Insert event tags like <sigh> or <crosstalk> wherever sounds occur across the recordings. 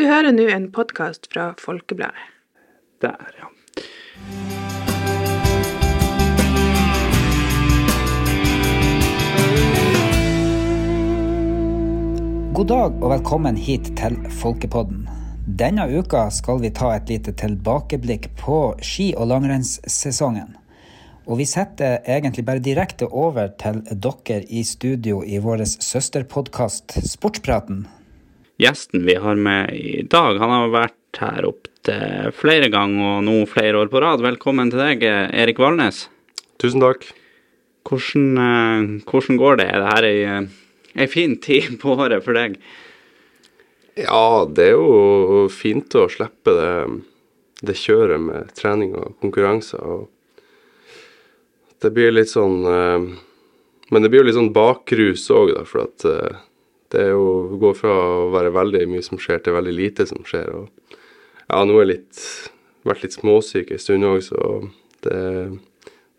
Du hører nå en podkast fra Folkebladet. Der, ja. God dag og velkommen hit til Folkepodden. Denne uka skal vi ta et lite tilbakeblikk på ski- og langrennssesongen. Og vi setter egentlig bare direkte over til dere i studio i vår søsterpodkast Sportspraten. Gjesten vi har med i dag, han har vært her opptil flere ganger og nå flere år på rad. Velkommen til deg, Erik Valnes. Tusen takk. Hvordan, eh, hvordan går det? Er det her ei, eh, ei fin tid på året for deg? Ja, det er jo fint å slippe det, det kjøret med trening og konkurranser. og Det blir litt sånn eh, Men det blir jo litt sånn bakrus òg, da, for at det er jo går fra å være veldig mye som skjer, til veldig lite som skjer. og ja, nå har jeg litt, vært litt småsyk en stund òg, så det,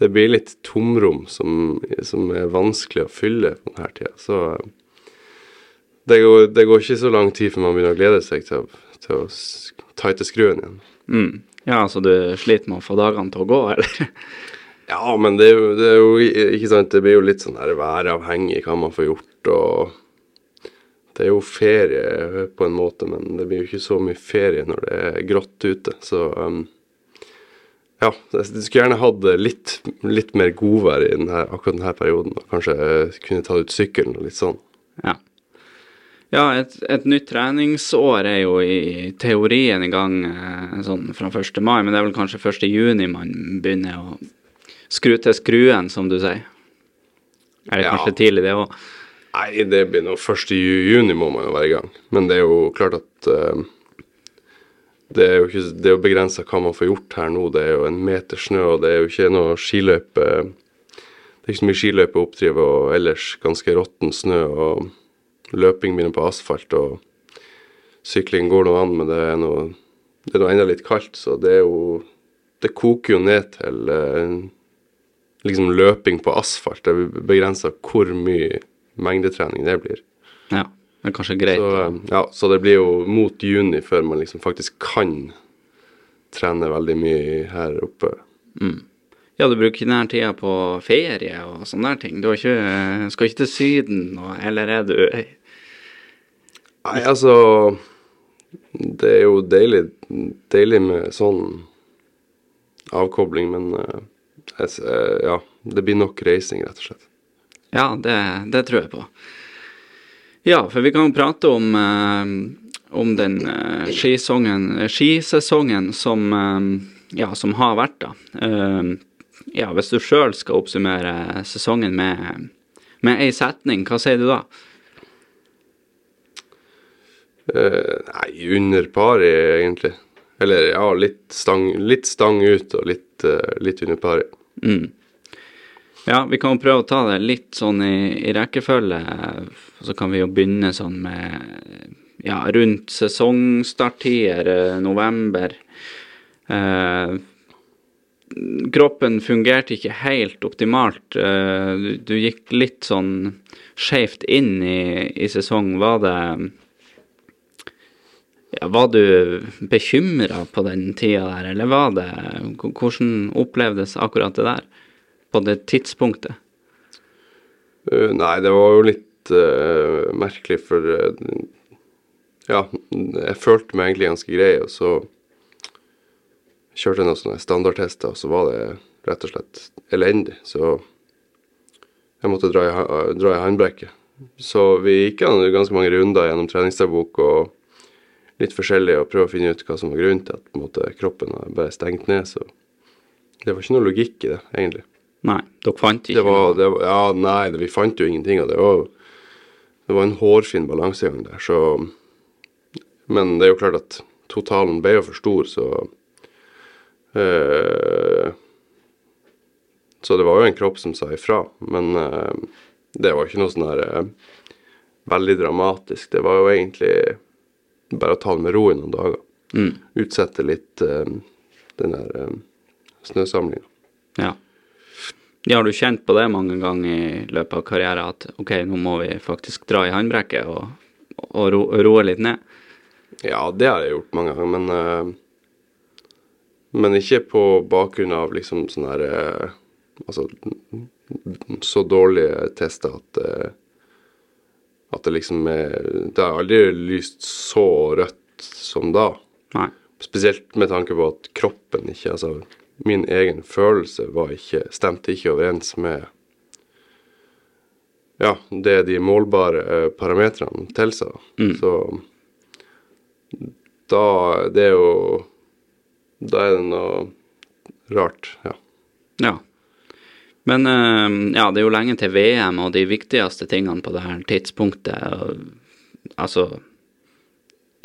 det blir litt tomrom som, som er vanskelig å fylle på denne tida. Så det går, det går ikke så lang tid før man begynner å glede seg til, til å tighte skruen igjen. Mm. Ja, så du sliter med å få dagene til å gå, eller? <laughs> Ja, men det er jo, det er jo ikke sant, det blir jo litt sånn her væravhengig hva man får gjort, og det er jo ferie på en måte, men det blir jo ikke så mye ferie når det er grått ute, så um, ja, jeg skulle gjerne hatt litt, litt mer godvær i denne, akkurat denne perioden, og kanskje kunne tatt ut sykkelen og litt sånn. Ja. Ja, et, et nytt treningsår er jo i teorien i gang eh, sånn fra 1. mai, men det er vel kanskje 1. juni man begynner å skru til skruen, som du sier. Er det Ja. kanskje tidlig, det òg? Nei, det blir nå 1. i juni må man jo være i gang. Men det er jo klart at uh, det er jo ikke, begrensa hva man får gjort her nå. Det er jo en meter snø, og det er jo ikke noe skiløype Det er ikke så mye skiløype å oppdrive, og ellers ganske råtten snø. Og løping begynner på asfalt, og sykling går nå an, men det er noe, det er nå enda litt kaldt, så det er jo Det koker jo ned til eh, liksom løping på asfalt. Det er begrensa hvor mye mengdetrening det blir. Ja. Det er kanskje greit. Så, eh, ja, så det blir jo mot juni før man liksom faktisk kan trene veldig mye her oppe. Ja, du bruker denne tida på ferie og sånne ting. Du ikke, skal ikke til Syden, og, eller er du Nei, altså Det er jo deilig, deilig med sånn avkobling, men uh, jeg, eh, ja, det blir nok reising, rett og slett. Ja, det, det tror jeg på. Ja, for vi kan jo prate om, eh, om den eh, skisongen, eh, skisesongen som, eh, ja, som har vært, da. Eh, ja, hvis du sjøl skal oppsummere sesongen med, med ei setning, hva sier du da? Eh, nei, under pari, egentlig. Eller ja, litt stang, litt stang ut og litt, litt under pari. Mm. Ja, vi kan jo prøve å ta det litt sånn i, i rekkefølge. Så kan vi jo begynne sånn med ja, rundt sesongstarttider, eh, november. Eh, kroppen fungerte ikke helt optimalt. Eh, du, du gikk litt sånn skjevt inn i, i sesong. Var det ja, Var du bekymra på den tida der, eller var det Hvordan opplevdes akkurat det der? På det tidspunktet? Uh, nei, det var jo litt uh, merkelig, for uh, Ja, jeg følte meg egentlig ganske grei, og så kjørte jeg noen sånne standardtester, og så var det rett og slett elendig. Så jeg måtte dra i, dra i håndbrekket. Så vi gikk an ganske mange runder gjennom treningsdagbok og litt forskjellig og prøve å finne ut hva som var grunnen til at måte, kroppen har bare stengt ned. Så det var ikke noe logikk i det, egentlig. Nei, dere fant ikke Det var, det var, ja, nei, det, vi fant jo ingenting, og det var, det var en hårfin balansegang der, så Men det er jo klart at totalen ble jo for stor, så øh, Så det var jo en kropp som sa ifra, men øh, det var ikke noe sånn her øh, veldig dramatisk. Det var jo egentlig bare å ta det med ro i noen dager. Mm. Utsette litt eh, den der eh, snøsamlinga. Ja. Ja. Har du kjent på det mange ganger i løpet av karrieren at ok, nå må vi faktisk dra i håndbrekket og, og ro, roe litt ned? Ja, det har jeg gjort mange ganger, men eh, Men ikke på bakgrunn av liksom sånn her eh, Altså så dårlige tester at eh, At det liksom er Det har aldri lyst så rødt som da. Nei. Spesielt med tanke på at kroppen ikke Altså, min egen følelse var ikke Stemte ikke overens med Ja, det de målbare eh, parametrene tilsa. Mm. Så da Det er jo Da er det noe rart, ja. Ja. Men eh, ja, det er jo lenge til VM, og de viktigste tingene på det her tidspunktet Altså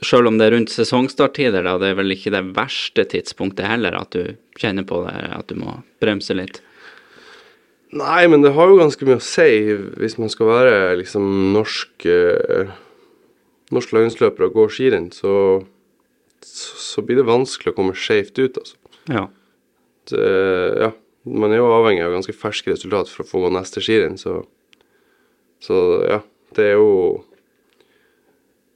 Sjøl om det er rundt sesongstarttider, da, det er vel ikke det verste tidspunktet heller, at du kjenner på det, at du må bremse litt. Nei, men det har jo ganske mye å si hvis man skal være liksom norsk eh, Norsk langrennsløper og gå skirenn, så, så blir det vanskelig å komme skjevt ut, altså. Ja. Det, ja, man er jo avhengig av ganske ferske resultat for å få gå neste skirenn, så Så ja, det er jo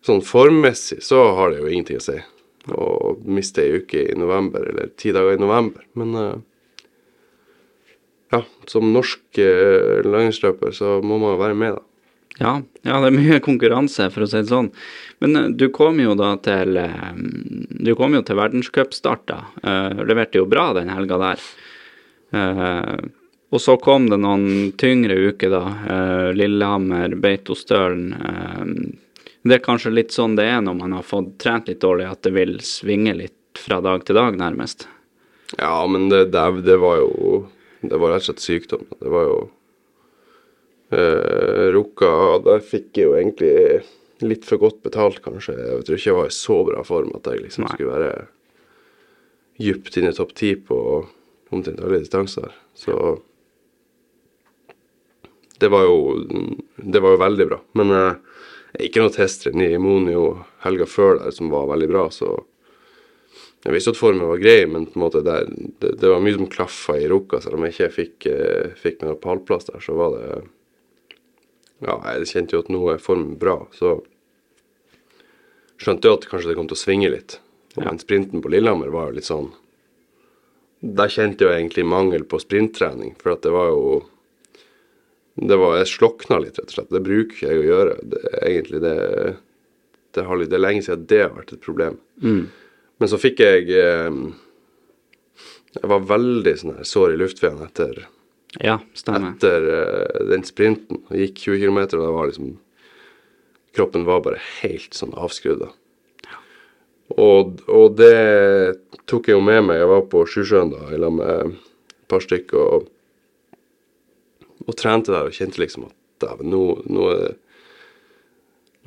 Sånn formmessig så har det jo ingenting å si å miste ei uke i november, eller ti dager i november, men eh, ja, som norsk eh, langrennsløper så må man jo være med, da. Ja, ja, det er mye konkurranse, for å si det sånn. Men eh, du kom jo da til Du kom jo til verdenscupstart, da. Uh, leverte jo bra den helga der. Uh, og så kom det noen tyngre uker, da. Eh, Lillehammer, Beitostølen. Det er kanskje litt sånn det er når man har fått trent litt dårlig, at det vil svinge litt fra dag til dag, nærmest. Ja, men det, det, det var jo Det var rett og slett sykdom. Det var jo eh, Rukka Der fikk jeg jo egentlig litt for godt betalt, kanskje. Jeg tror ikke jeg var i så bra form at jeg liksom Nei. skulle være dypt inne i topp ti på omtrent alle distanser. Så det var jo Det var jo veldig bra. Men eh, ikke noe testrenn i Monio helga før der som var veldig bra, så jeg visste at formen var grei, men på en måte der, det, det var mye som klaffa i Rukka. Selv om jeg ikke fikk, eh, fikk meg noen pallplass der, så var det Ja, jeg kjente jo at nå er formen bra, så skjønte jo at kanskje det kom til å svinge litt. Og Ja. Men sprinten på Lillehammer var jo litt sånn Der kjente jeg jo egentlig mangel på sprinttrening, for at det var jo det var, Jeg slokna litt, rett og slett. Det bruker jeg å gjøre. Det, egentlig det, det, har det er lenge siden det har vært et problem. Men så fikk jeg eh, Jeg var veldig sånn her sår i luftveien etter, Ja, etter eh, den sprinten. Jeg gikk 20 km, og det var liksom Kroppen var bare helt sånn avskrudd. Og, og det tok jeg jo med meg. Jeg var på Sjusjøen da, i lag med et par stykker og, og trente der og kjente liksom at dæven, nå, nå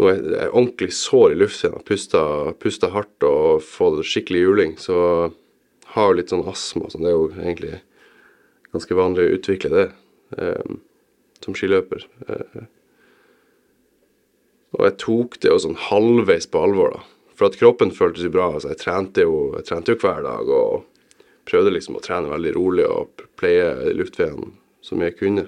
nå er jeg ordentlig sår i luftveien. Pusta, pusta hardt og fått skikkelig juling. Så har jo litt sånn astma. Så det er jo egentlig ganske vanlig å utvikle det eh, som skiløper. Eh, og jeg tok det jo sånn halvveis på alvor, da. For at kroppen føltes jo bra. Altså, jeg trente jo, jeg trente jo hver dag og prøvde liksom å trene veldig rolig og pleie luftveien så mye jeg kunne.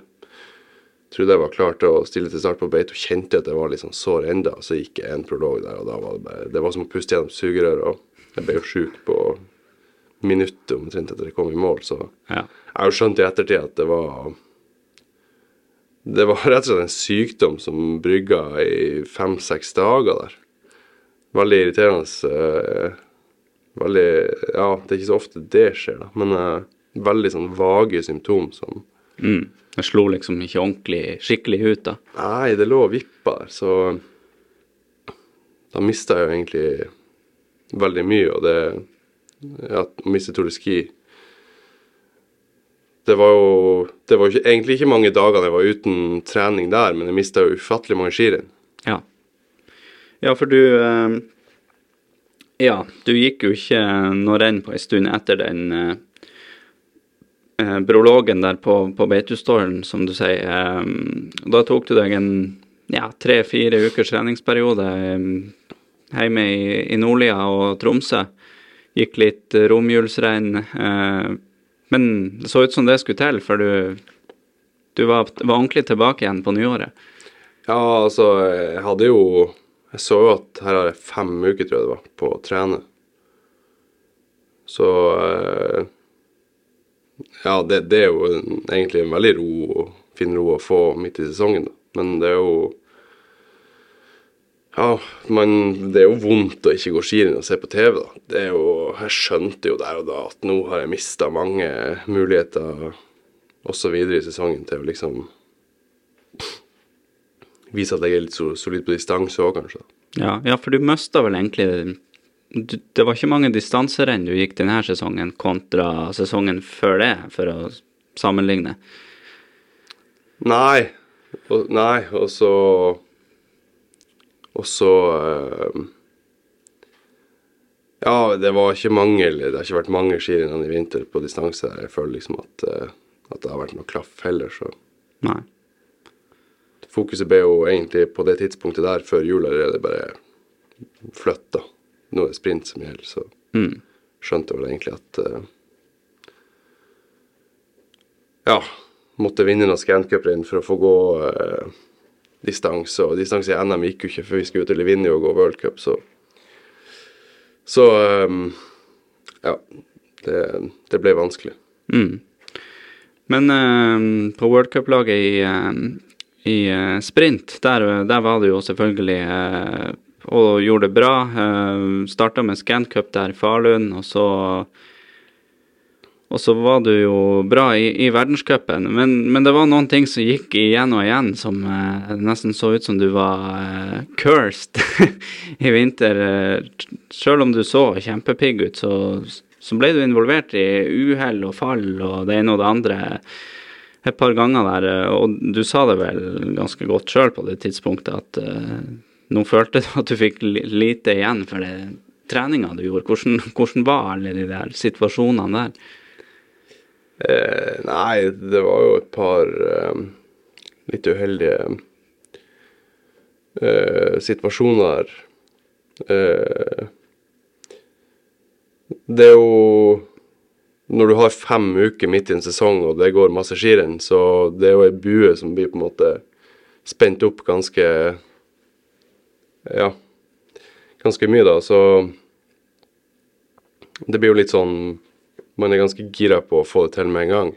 Trodde jeg var klar til å stille til start på Beito, kjente at jeg var sånn sår enda, så gikk jeg en prolog der, og da var det bare Det var som å puste gjennom sugerør, og jeg ble jo sjuk på minuttet omtrent etter jeg kom i mål, så Ja. jeg har jo skjønt i ettertid at det var Det var rett og slett en sykdom som brygga i fem-seks dager der. Veldig irriterende. eh, veldig Ja, det er ikke så ofte det skjer, da, men eh, veldig sånn vage symptom som Mm. Det slo liksom ikke ordentlig skikkelig ut, da. Nei, det lå og vippa der, så da mista jeg jo egentlig veldig mye, og det å miste Tour de Ski Det var jo Det var ikke, egentlig ikke mange dagene jeg var uten trening der, men jeg mista jo ufattelig mange skirenn. Ja. Ja, for du eh, Ja, du gikk jo ikke noe renn på ei stund etter den eh, eh, brologen der på, på Beitostølen, som du sier. Eh, da tok du deg en ja, tre-fire ukers treningsperiode eh, hjemme i, i Nordlia og Tromsø. Gikk litt romjulsrenn. Eh, men det så ut som det skulle til, for du, du var, var ordentlig tilbake igjen på nyåret. Ja, altså, jeg hadde jo Jeg så jo at her har jeg fem uker, tror jeg det var, på å trene. Så eh, Ja, det, det er jo egentlig en veldig ro, fin ro å få midt i sesongen. Men det er jo Ja, men det er jo vondt å ikke gå skirenn og se på TV, da. Det er jo Jeg skjønte jo der og da at nå har jeg mista mange muligheter også videre i sesongen til å liksom vise at jeg er litt solid på distanse òg, kanskje. Ja, ja, for du mista vel egentlig Det var ikke mange distanserenn du gikk denne sesongen kontra sesongen før det, for å sammenligne. Nei. Og, nei, og så Og så eh, Ja, det var ikke mange Det har ikke vært mange skirenn i vinter på distanse. Jeg føler liksom at, eh, at det har vært noe klaff heller, så Nei. Fokuset ble jo egentlig på det tidspunktet der før jul allerede bare flytta. Nå er det sprint som gjelder, så Mm. skjønte jeg vel egentlig at uh, Ja, måtte vinne noen Scancup-renn for å få gå uh, distanse. Og distanse i NM gikk jo ikke før vi skulle ut til Livigno og gå World Cup, så Så um, ja. Det, det ble vanskelig. Mm. Men eh, på World Cup-laget i, eh, i uh, sprint, der, der var det jo selvfølgelig og gjorde det bra. Uh, Starta med scancup der i Falun, og så og så var du jo bra i, i verdenscupen, men, men det var noen ting som gikk igjen og igjen som eh, nesten så ut som du var eh, cursed <laughs> i vinter. Eh, Selv om du så kjempepigg ut, så, så ble du involvert i uhell og fall og det ene og det andre et par ganger der. eh, Og du sa det vel ganske godt sjøl på det tidspunktet at eh, nå følte du at du fikk lite igjen for det treninga du gjorde. Hvordan, hvordan var alle de der situasjonene der? Eh, nei, det var jo et par eh, litt uheldige eh, situasjoner. Eh, det er jo Når du har fem uker midt i en sesong og det går masse skirenn, så det er jo ei bue som blir på en måte spent opp ganske Ja, ganske mye, da. Så det blir jo litt sånn man er ganske gira på å få det til med en gang.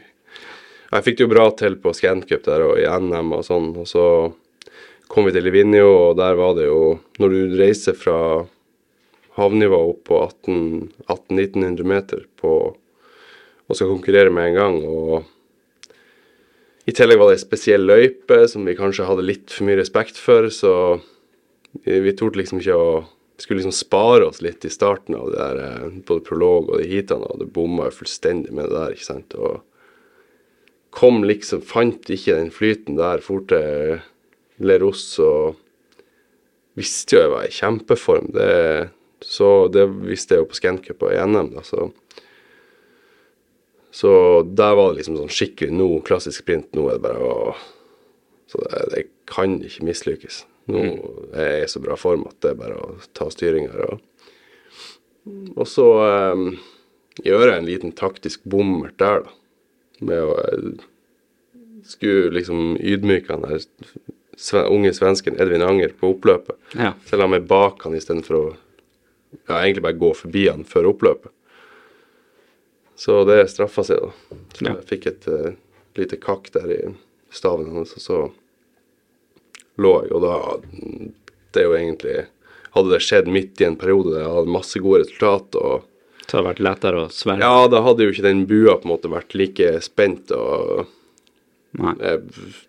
Jeg fikk det jo bra til på Scancup der og i NM og sånn, og så kom vi til Livigno, og der var det jo Når du reiser fra havnivå opp på 1800-1900 meter på, og skal konkurrere med en gang, og i tillegg var det ei spesiell løype som vi kanskje hadde litt for mye respekt for, så vi, torde liksom ikke å skulle liksom spare oss litt i starten av det der, eh, både prolog og de heatene, og det bomma jo fullstendig med det der, ikke sant. Og kom liksom, fant ikke den flyten der, for til Leros og visste jo jeg var i kjempeform. Det, så det visste jeg jo på Scancup og i NM, da, så Så der var det liksom sånn skikkelig nå, klassisk sprint, nå er det bare å Så det, det kan ikke mislykkes. Nå er jeg i så bra form at det er bare å ta styring her. Og, og så um, gjør jeg en liten taktisk bommert der, da. Med å eh, Skulle liksom ydmyke han der unge svensken Edvin Anger på oppløpet. Ja. Selv om jeg bak han istedenfor å ja, egentlig bare gå forbi han før oppløpet. Så det straffa seg, da. Så jeg fikk et uh, lite kakk der i staven hans, og så lå jeg, og da Det er jo egentlig Hadde det skjedd midt i en periode der jeg hadde masse gode resultat, og det hadde vært lettere å svelge? ja, da hadde jo ikke den bua på en måte vært like spent, og Nei. eh,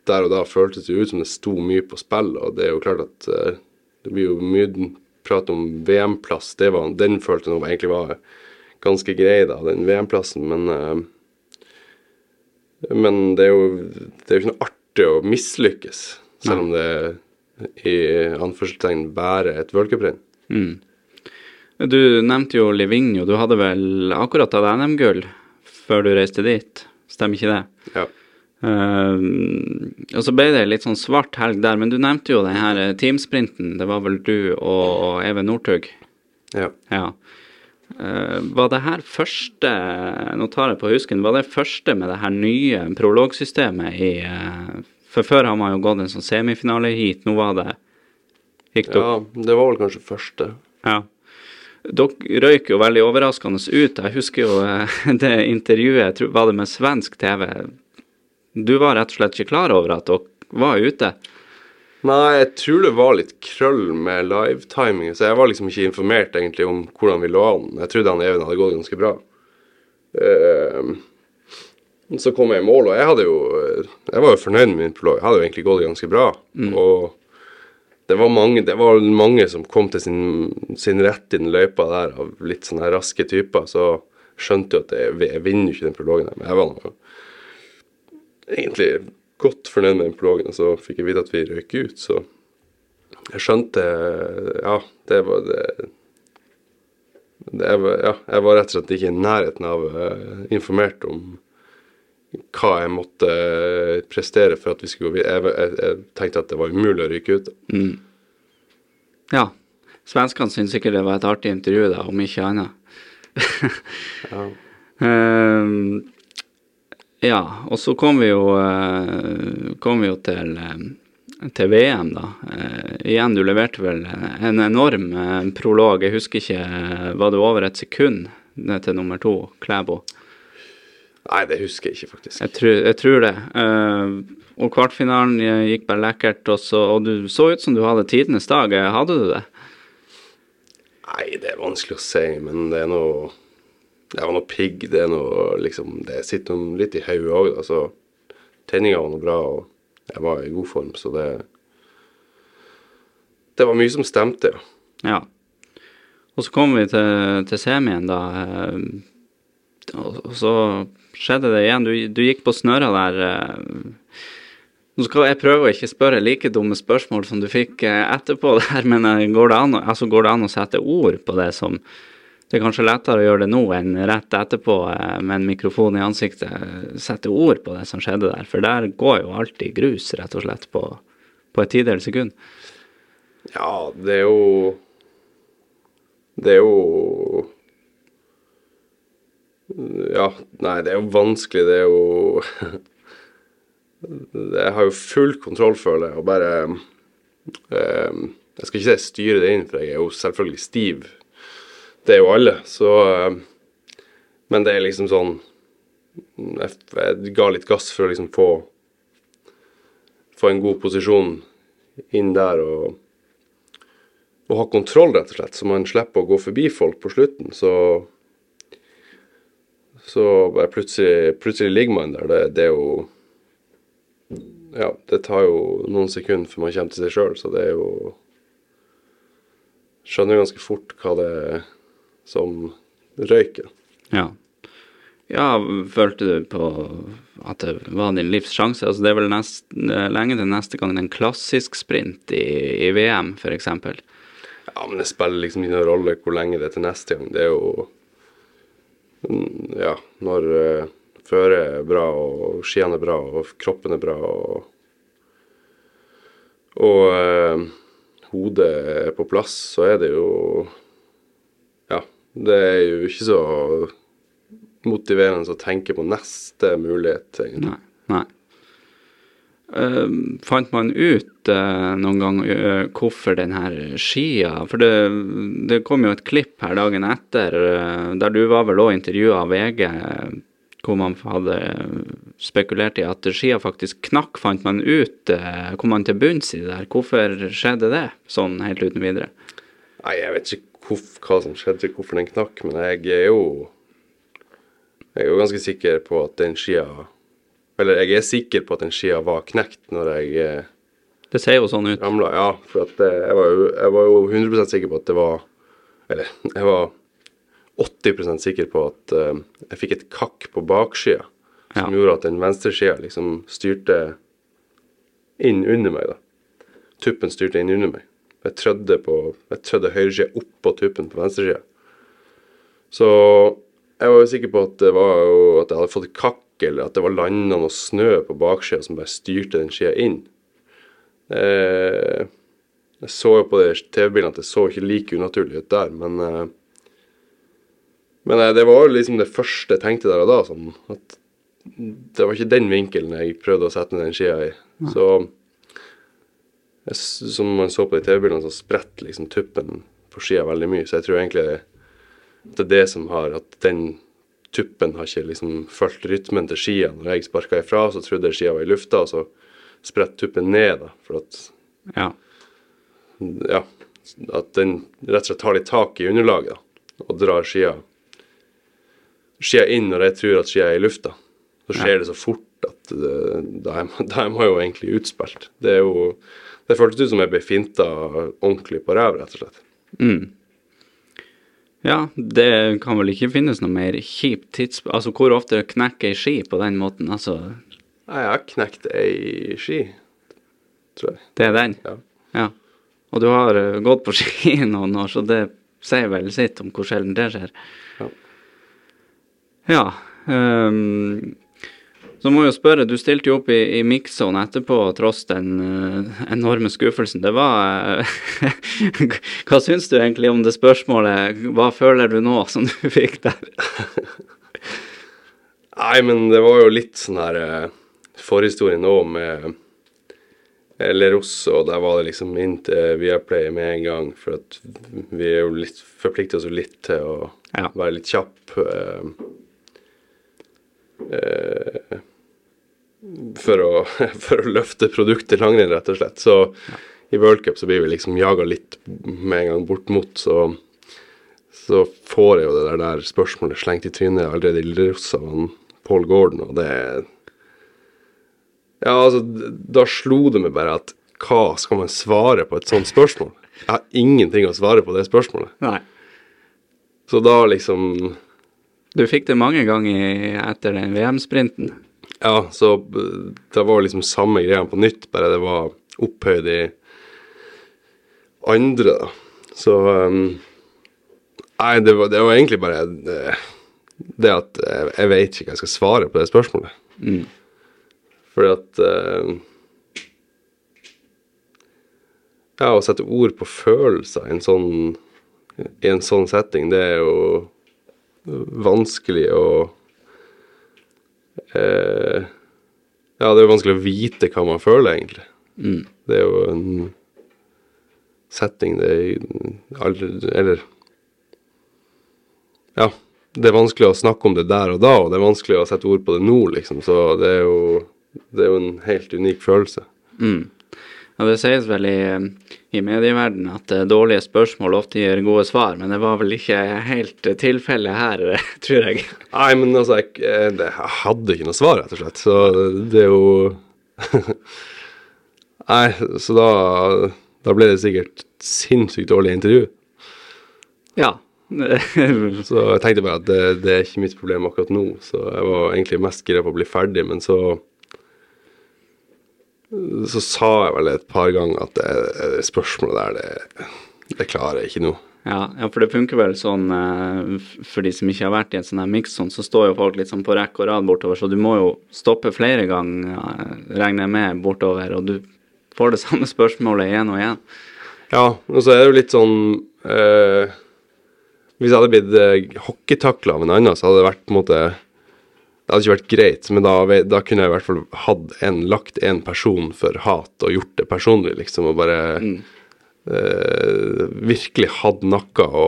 der og da føltes det ut som det sto mye på spill, og det er jo klart at eh, det blir jo mye prat om VM-plass. Det var, den følte jeg egentlig var ganske grei, da, den VM-plassen, men eh, Men det er jo det er jo ikke noe artig å mislykkes, selv om det i anførselstegn bærer et worldcuprenn. Mm. Du nevnte jo Livigno. Du hadde vel akkurat hatt NM-gull før du reiste dit? Stemmer ikke det? Ja. Uh, og så ble det litt sånn svart helg der, men du nevnte jo den her eh, teamsprinten. Det var vel du og Even Northug? ja. Ja. Uh, var det her første Nå tar jeg på husken. Var det første med det her nye prologsystemet i eh, For før har man jo gått en sånn semifinale hit. Nå var det Gikk dere Ja, det var vel kanskje første. Ja. Dere røyk jo veldig overraskende ut. Jeg husker jo eh, <laughs> det intervjuet, jeg tror, var det med svensk TV? Du var rett og slett ikke klar over at dere var ute? Nei, jeg tror det var litt krøll med livetiming, så jeg var liksom ikke informert egentlig om hvordan vi lå an. Jeg trodde han Even hadde gått ganske bra. Eh, så kom jeg i mål, og jeg jo Jeg var jo fornøyd med min prolog. Jeg hadde jo egentlig gått ganske bra. Og det var, mange, det var mange som kom til sin, sin rett i den løypa der, av litt sånne raske typer. Så skjønte jo at jeg, jeg vinner jo ikke den prologen der, men jeg var noe. egentlig godt fornøyd med den prologen, og så fikk jeg vite at vi røyk ut, så jeg skjønte Ja, det var det, det var, Ja, jeg var rett og slett ikke i nærheten av eh, informert om hva jeg måtte eh, prestere for at vi skulle gå videre. Jeg, jeg, jeg tenkte at det var umulig å ryke ut. Ja. Svenskene syntes sikkert det var et artig intervju, da, om ikke annet. <laughs> Ja. Um, ja, og så kom vi jo, eh, kom vi jo til, eh, til VM, da. Uh, igjen, du leverte vel en enorm prolog. Jeg husker ikke Var det over et sekund til nummer to, Klæbo? Nei, det husker jeg ikke, faktisk. Jeg tror, jeg tror det. Uh, og kvartfinalen gikk bare lekkert, og, så, og du så ut som du hadde tidenes dag. Hadde du det? Nei, det er vanskelig å si, men det er noe Det var noe pigg. Det er noe liksom Det sitter noe litt i hodet òg, da. Så tenninga var noe bra, og jeg var i god form, så det Det var mye som stemte, ja. Ja. Og så kom vi til, til semien, da. eh, og så skjedde det igjen. Du, du gikk på snøra der. eh. Nå skal jeg prøve å ikke spørre like dumme spørsmål som du fikk eh, etterpå <laughs> der, men eh, går det, an, altså går det an å sette ord på det som Det er kanskje lettere å gjøre det nå enn rett etterpå med en mikrofon i ansiktet. Sette ord på det som skjedde der, for der går jo alltid grus, rett og slett, på, på et tidels sekund. Ja, det er jo Det er jo Ja, nei, det er jo vanskelig. Det er jo <laughs> Jeg har jo full kontroll, føler jeg, og bare eh, Jeg skal ikke si styre det inn, for jeg er jo selvfølgelig stiv. Det er jo alle, så eh, Men det er liksom sånn Jeg, ga litt gass for å liksom få Få en god posisjon inn der og og ha kontroll, rett og slett, så man slipper å gå forbi folk på slutten. Så så bare plutselig, plutselig ligger man der. Det, det er jo Ja, det tar jo noen sekunder før man kommer til seg sjøl, så det er jo Skjønner ganske fort hva det er som røyker. Ja. Ja, følte du på at det var din livs sjanse? Altså, det er vel nest, lenge til neste gang en klassisk sprint i, i VM, f.eks. Ja, men det spiller liksom ikke noen rolle hvor lenge det er til neste gang. Det er jo Ja, når uh, føret er bra, og skiene er bra, og kroppen er bra, og Og uh, hodet er på plass, så er det jo Ja, det er jo ikke så motiverende å tenke på neste mulighet, egentlig. Nei. nei. Eh, fant man ut uh, noen gang uh, hvorfor den her skia For det, det kom jo et klipp her dagen etter eh, der du var vel òg intervjua av VG, hvor man hadde spekulert i at skia faktisk knakk. Fant man ut Kom man til bunns i det der? Hvorfor skjedde det sånn helt uten videre? Nei, jeg vet ikke hvor, hva som skjedde, hvorfor den knakk, men jeg er jo Jeg er jo ganske sikker på at den skia Eller jeg er sikker på at den skia var knekt når jeg eh, Det ser jo sånn ut. ramla. Ja, for eh, jeg, var jo, jeg var jo 100% sikker på at det var Eller jeg var 80% sikker på at eh, jeg fikk et kakk på bakskia som Ja. gjorde at den venstreskia liksom styrte inn under meg, da. Tuppen styrte inn under meg. Jeg trødde på Jeg trødde høyresida oppå tuppen på venstresida. Så jeg var jo sikker på at det var jo at jeg hadde fått kakk, eller at det var landa noe snø på baksida som bare styrte den skia inn. Eh, jeg så jo på de TV-bildene at det så ikke like unaturlig ut der, men eh, Men eh, det var liksom det første jeg tenkte der og da, sånn at det var ikke den vinkelen jeg prøvde å sette ned den skia i. Så jeg Som man så på de TV-bildene, så spretter liksom tuppen på skia veldig mye. Så jeg tror egentlig at det er det som har At den tuppen har ikke liksom fulgt rytmen til skia. Når jeg sparka ifra, så trodde jeg skia var i lufta, og så spretter tuppen ned, da. For at Ja. ja, at den rett og slett tar litt tak i underlaget da, og drar skia, skia inn når jeg tror at skia er i lufta. Så skjer det så fort at eh, <laughs> da er man jo egentlig utspilt. Det er jo Det føltes ut som jeg ble finta ordentlig på ræv, rett og slett. Mm. Ja, det kan vel ikke finnes noe mer kjipt tids... Altså, hvor ofte knekker ei ski på den måten? Altså, jeg har knekt ei ski, tror jeg. det er den? Ja. Ja. Og du har eh, gått på <laughs> ski noen år, så det sier vel sitt om hvor sjelden det skjer. Ja. Ja. ehm, så må jeg jo spørre, du stilte jo opp i, i mix-zone etterpå tross den uh, enorme skuffelsen. Det var uh, <laughs> Hva syns du egentlig om det spørsmålet? Hva føler du nå som du fikk der? <laughs> Nei, men det var jo litt sånn her uh, forhistorie nå med Eller Leros, og der var det liksom inn til Viaplay med en gang, for at vi er jo litt forplikter oss jo litt til å Ja. være litt kjapp Uh, eh, for, å, <laughs> for å løfte produktet langrenn, rett og slett. Så i World Cup så blir vi liksom jaga litt med en gang bort mot, så så får jeg jo det der, der spørsmålet slengt i trynet allerede i Lilleross av Paul Gordon, og det Ja, altså, da slo det meg bare at hva skal man svare på et sånt spørsmål? Jeg har ingenting å svare på det spørsmålet. Nei. Så da liksom Du fikk det mange ganger etter den VM-sprinten. Ja, så eh, det var liksom samme greia på nytt, bare det var opphøyd i andre, da. Så um, Nei, det var, det var egentlig bare det, det at jeg, jeg vet ikke hva jeg skal svare på det spørsmålet. Mm. Fordi at uh, Ja, å sette ord på følelser i en sånn, i en sånn setting, det er jo vanskelig å eh, Ja, det er jo vanskelig å vite hva man føler, egentlig. Mm. Det er jo en setting det aldri Eller Ja. Det er vanskelig å snakke om det der og da, og det er vanskelig å sette ord på det nå, liksom. Så det er jo, det er jo en helt unik følelse. Mm. Ja, det sies vel i, i medieverdenen at eh, dårlige spørsmål ofte gir gode svar, men det var vel ikke helt eh, tilfellet her, <laughs> tror jeg. Nei, men altså, jeg, det- jeg hadde ikke noe svar, rett og slett. Så det er jo <laughs> Nei, så da, da ble det sikkert sinnssykt dårlig intervju. Ja. <laughs> Så jeg tenkte bare at det, det er ikke mitt problem akkurat nå. Så jeg var egentlig mest gira på å bli ferdig, men så Så sa jeg vel et par ganger at det, spørsmålet der, det, det klarer jeg ikke nå. Ja, ja, for det funker vel sånn eh, For de som ikke har vært i en sånn her mix-sånn, så står jo folk litt sånn på rekke og rad bortover, så du må jo stoppe flere ganger, regner jeg med, bortover, og du får det <laughs> samme spørsmålet igjen og igjen. Ja, og så er det jo litt sånn eh, Hvis jeg hadde blitt eh, hockeytakla av en annen, så hadde det vært på en måte Det hadde ikke vært greit, men da, da kunne jeg i hvert fall hatt en, lagt en person for hat og gjort det personlig, liksom, og bare eh, virkelig hatt noe å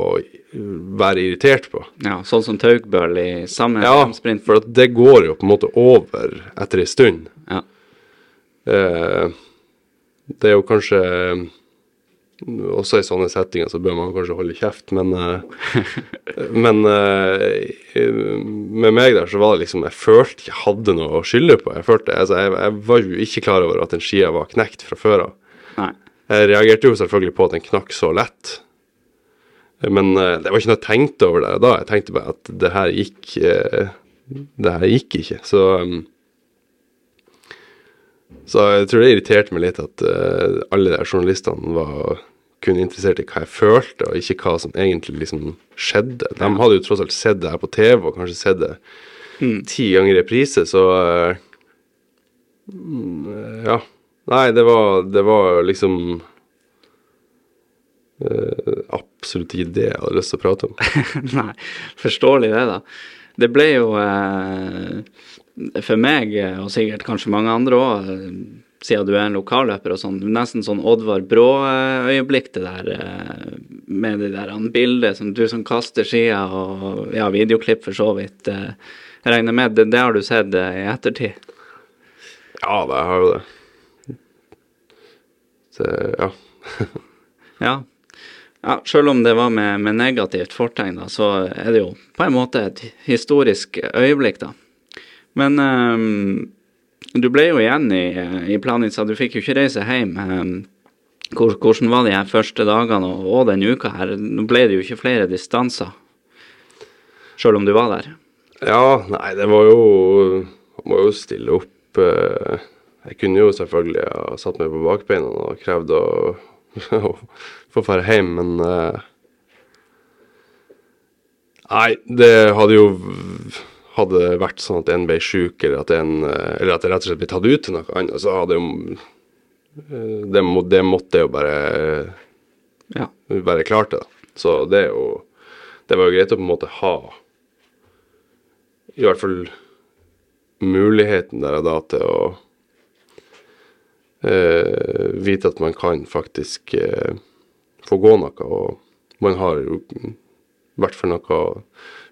være irritert på. Ja, sånn som Taugbøl i samme Ja, sprint. for at det går jo på en måte over etter ei stund. Ja. Eh, det er jo kanskje Også i sånne settinger så bør man kanskje holde kjeft, men <laughs> eh, Men eh, med meg der så var det liksom Jeg følte jeg hadde noe å skylde på. Jeg følte, altså jeg, jeg var jo ikke klar over at den skia var knekt fra før av. Jeg reagerte jo selvfølgelig på at den knakk så lett. Men eh, det var ikke noe jeg tenkte over det da. Jeg tenkte bare at det her gikk Det her gikk ikke. Så Så jeg tror det irriterte meg litt at alle de journalistene var kun interessert i hva jeg følte, og ikke hva som egentlig liksom skjedde. De hadde jo tross alt sett det her på TV, og kanskje sett det ti ganger i reprise, så mm, Ja. Nei, det var, det var liksom uh, absolutt ikke det jeg hadde lyst til å prate om. <laughs> Nei, forståelig det, da. Det ble jo uh, for meg, og sikkert kanskje mange andre òg, siden du er en lokalløper og sånn, nesten sånn Oddvar Brå-øyeblikk, det der eh, med det der bildet som du som kaster skia, og ja, videoklipp for så vidt. eh, Jeg regner med det, det har du sett eh, i ettertid? Ja, det har jo det. Så, ja. <laughs> Ja. ja Sjøl om det var med, med negativt fortegn, da, så er det jo på en måte et historisk øyeblikk, da. Men ehm, du ble jo igjen i, i Planica, du fikk jo ikke reise hjem. ehm, hvor, hvordan var de her første dagene og, og den uka her? Nå ble det jo ikke flere distanser, sjøl om du var der. Ja, nei, det var jo Man må jo stille opp. eh, Jeg kunne jo selvfølgelig ha satt meg på bakbeina og krevd å, <laughs> å få dra hjem, men eh, Nei, det hadde jo Hadde det vært sånn at en ble syk, eller at en Eller at det rett og slett ble tatt ut til noe annet, så hadde jo eh, det, må, det måtte jo bare Ja. være klart Da. Så det er jo Det var jo greit å på en måte ha i hvert fall muligheten der og da til å eh, vite at man kan faktisk eh, få gå noe, og man har jo i hvert fall noe å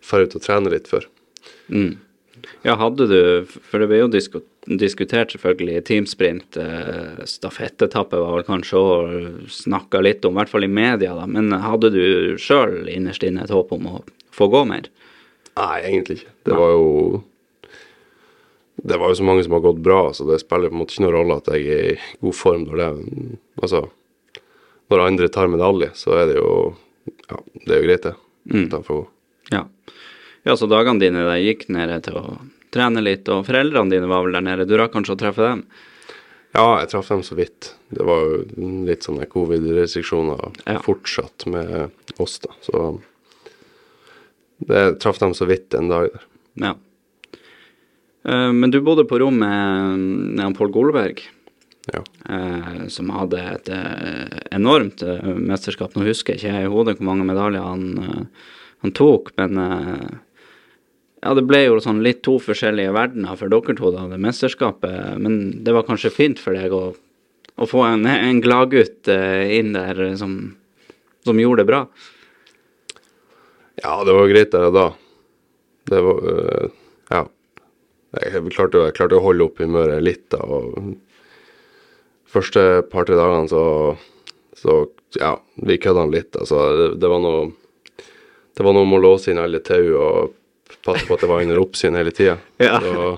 dra ut og trene litt for. Mm. Ja, hadde du For det ble jo disko, diskutert selvfølgelig teamsprint. Eh, stafettetappe var vel kanskje òg snakka litt om, i hvert fall i media, da. Men hadde du sjøl innerst inne et håp om å få gå mer? Nei, egentlig ikke. Det var jo Det var jo så mange som har gått bra, så det spiller på en måte ikke noen rolle at jeg er i god form når det Altså, når andre tar medalje, så er det jo Ja, det er jo greit, det. Mm. Ja. Ja, så dagene dine der gikk nede til å trene litt, og foreldrene dine var vel der nede. Du rakk kanskje å treffe dem? Ja, jeg traff dem så vidt. Det var jo litt sånne covid-restriksjoner Ja. fortsatt med oss, da. Så det traff dem så vidt en dag der. Ja. Eh, Men du bodde på rom med, han Pål Golberg, Ja. eh, som hadde et eh, enormt eh, mesterskap. Nå husker jeg ikke i hodet hvor mange medaljer han, eh, han tok, men eh, ja, det ble jo sånn litt to forskjellige verdener for dere to, da, det mesterskapet. Men det var kanskje fint for deg å, å få en, en gladgutt eh, inn der som, som gjorde det bra. Ja, det var greit der da. Det var øh, Ja. Jeg klarte, jeg klarte å holde opp humøret litt, da. Og første par-tre dagene så, så Ja, vi kødda litt. Altså, det, det var noe Det var noe med å låse inn alle tau og passe på at det var under oppsyn hele tida. Ja. Så,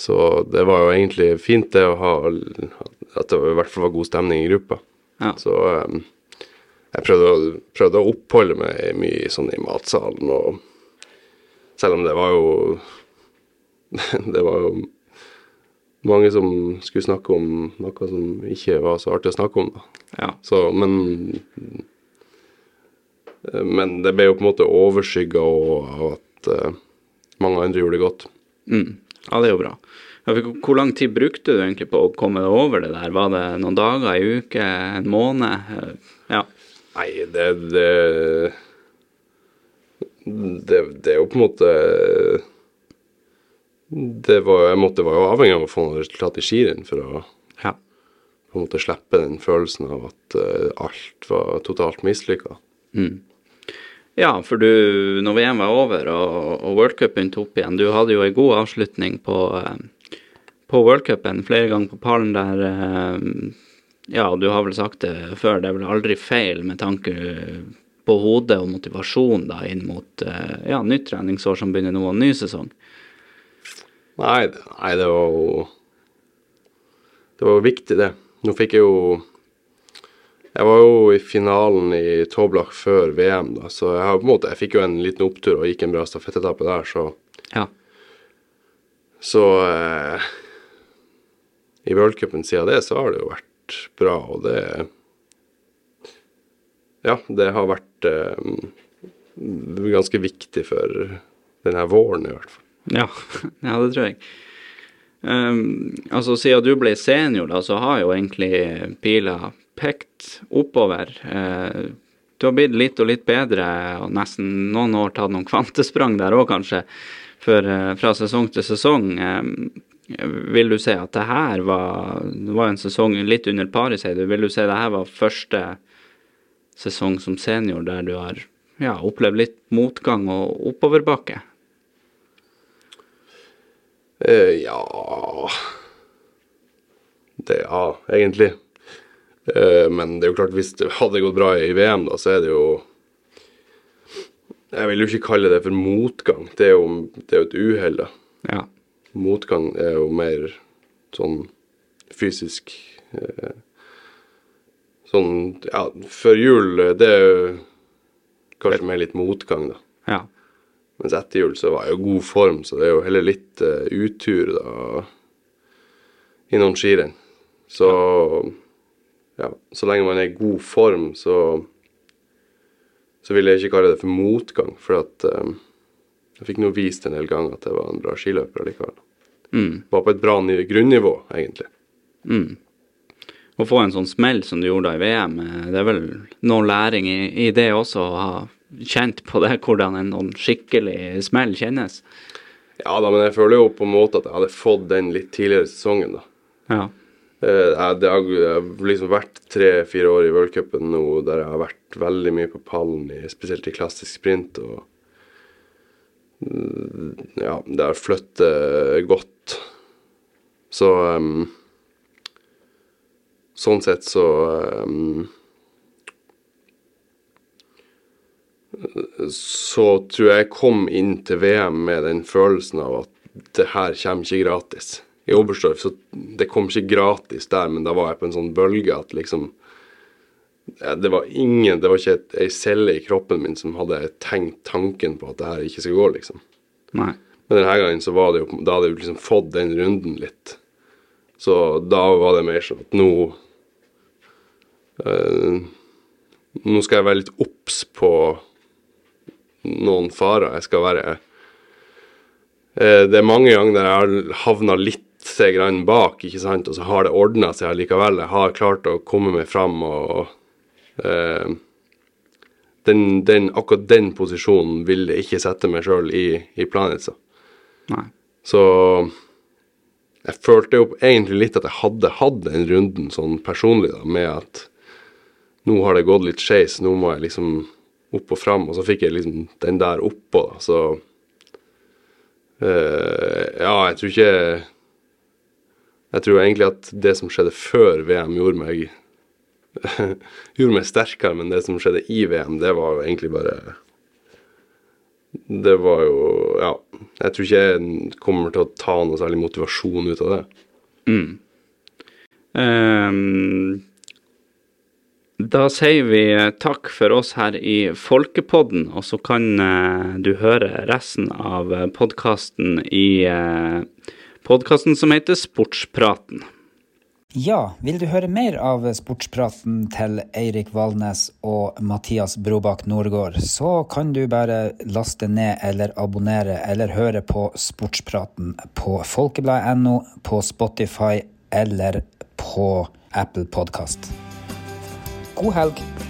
så det var jo egentlig fint, det å ha At det i hvert fall var god stemning i gruppa. Ja. Så um, jeg prøvde å, prøvde å oppholde meg mye sånn i matsalen, og selv om det var jo <laughs> Det var jo mange som skulle snakke om noe som ikke var så artig å snakke om, da. Ja. Så, men Men det ble jo på en måte overskygga av at eh, mange andre gjorde det godt. Mm. Ja, det er jo bra. Hvor lang tid brukte du egentlig på å komme deg over det der? Var det noen dager, ei uke, en måned? Eh, Ja. Nei, det det, det det er jo på en måte Det var, jeg måtte, var jo avhengig av å få noe resultat i skirenn for å ja. på en måte slippe den følelsen av at eh, alt var totalt mislykka. Mm. Ja, for du, når VM var over og, og worldcupen begynte opp igjen, du hadde jo ei god avslutning på, eh, på worldcupen, flere ganger på pallen der. eh, Ja, du har vel sagt det før, det er vel aldri feil med tanke på hodet og motivasjon da inn mot eh, ja, nytt treningsår som begynner nå, og ny sesong. Nei, nei, det var jo Det var jo viktig, det. Nå fikk jeg jo Jeg var jo i finalen i Toblach før VM, da, så jeg har på en måte Jeg fikk jo en liten opptur og gikk en bra stafettetappe der, så Ja. Så eh, I worldcupen siden det, så har det jo vært bra, og det Ja, det har vært eh, ganske viktig for denne våren, i hvert fall. Ja, <laughs> ja det tror jeg. Um, altså, siden du ble senior, da, så har jo egentlig pila pekt oppover. Eh, du har blitt litt og litt bedre, og nesten noen år tatt noen kvantesprang der òg, kanskje, for, eh, fra sesong til sesong. Um, Vil du si at det her var var en sesong litt under paret, sier du. Vil du si det her var første sesong som senior der du har ja, opplevd litt motgang og oppoverbakke? Eh, ja Det Ja, egentlig. Eh, men det er jo klart, hvis det hadde gått bra i VM, da, så er det jo Jeg vil jo ikke kalle det for motgang. Det er jo, det er jo et uhell, da. Ja. Motgang er jo mer sånn fysisk eh, Sånn Ja, før jul, eh, det er jo kanskje mer litt motgang, da. Ja. Mens etter jul så var jeg i god form, så det er jo heller litt uh, utur da i noen skirenn. Så ja, så lenge man er i god form, så så vil jeg ikke kalle det for motgang, for at um, jeg fikk nå vist en del ganger at jeg var en bra skiløper likevel. Mm. Var på et bra ny- grunnivå, egentlig. Mm. Å få en sånn smell som du gjorde i VM, eh, det er vel noe læring i, i det også, å ha kjent på det, hvordan en sånn skikkelig smell kjennes. Ja da, men jeg føler jo på en måte at jeg hadde fått den litt tidligere i sesongen, da. Ja. Eh, det har, liksom vært tre-fire år i worldcupen nå der jeg har vært veldig mye på pallen, spesielt i klassisk sprint. og mm, Ja, det har flyttet godt. Så um, Sånn sett så um, Så tror jeg jeg kom inn til VM med den følelsen av at det her kommer ikke gratis i Oberstdorf, så det kom ikke gratis der, men da var jeg på en sånn bølge at liksom ja, Det var ingen, det var ikke ei celle i kroppen min som hadde tenkt tanken på at det her ikke skal gå, liksom. Nei. Men denne gangen så var det jo Da hadde jeg liksom fått den runden litt. Så da var det mer sånn at nå øh, Nå skal jeg være litt obs på noen farer. Jeg skal være øh, Det er mange ganger der jeg har havna litt seg grann bak, ikke sant, og så har det ordna seg allikevel. Jeg har klart å komme meg fram og eh, den, den, akkurat den posisjonen vil jeg ikke sette meg sjøl i, i Planica. Nei. Så jeg følte jo egentlig litt at jeg hadde hatt den runden sånn personlig, da, med at nå har det gått litt skeis, nå må jeg liksom opp og fram, og så fikk jeg liksom den der oppå, da, så eh, Ja, jeg tror ikke Jeg tror egentlig at det som skjedde før VM, gjorde meg <laughs> gjorde meg sterkere, men det som skjedde i VM, det var jo egentlig bare Det var jo Ja. Jeg tror ikke jeg kommer til å ta noe særlig motivasjon ut av det. Mm. Um, da sier vi eh, takk for oss her i Folkepodden, og så kan uh, du høre resten av podkasten i uh, podkasten som heter Sportspraten. Ja, vil du høre mer av sportspraten til Eirik Valnes og Mathias Brobakk Nordgård, så kan du bare laste ned eller abonnere eller høre på Sportspraten på folkebladet.no, på Spotify eller på Apple Podkast. God helg!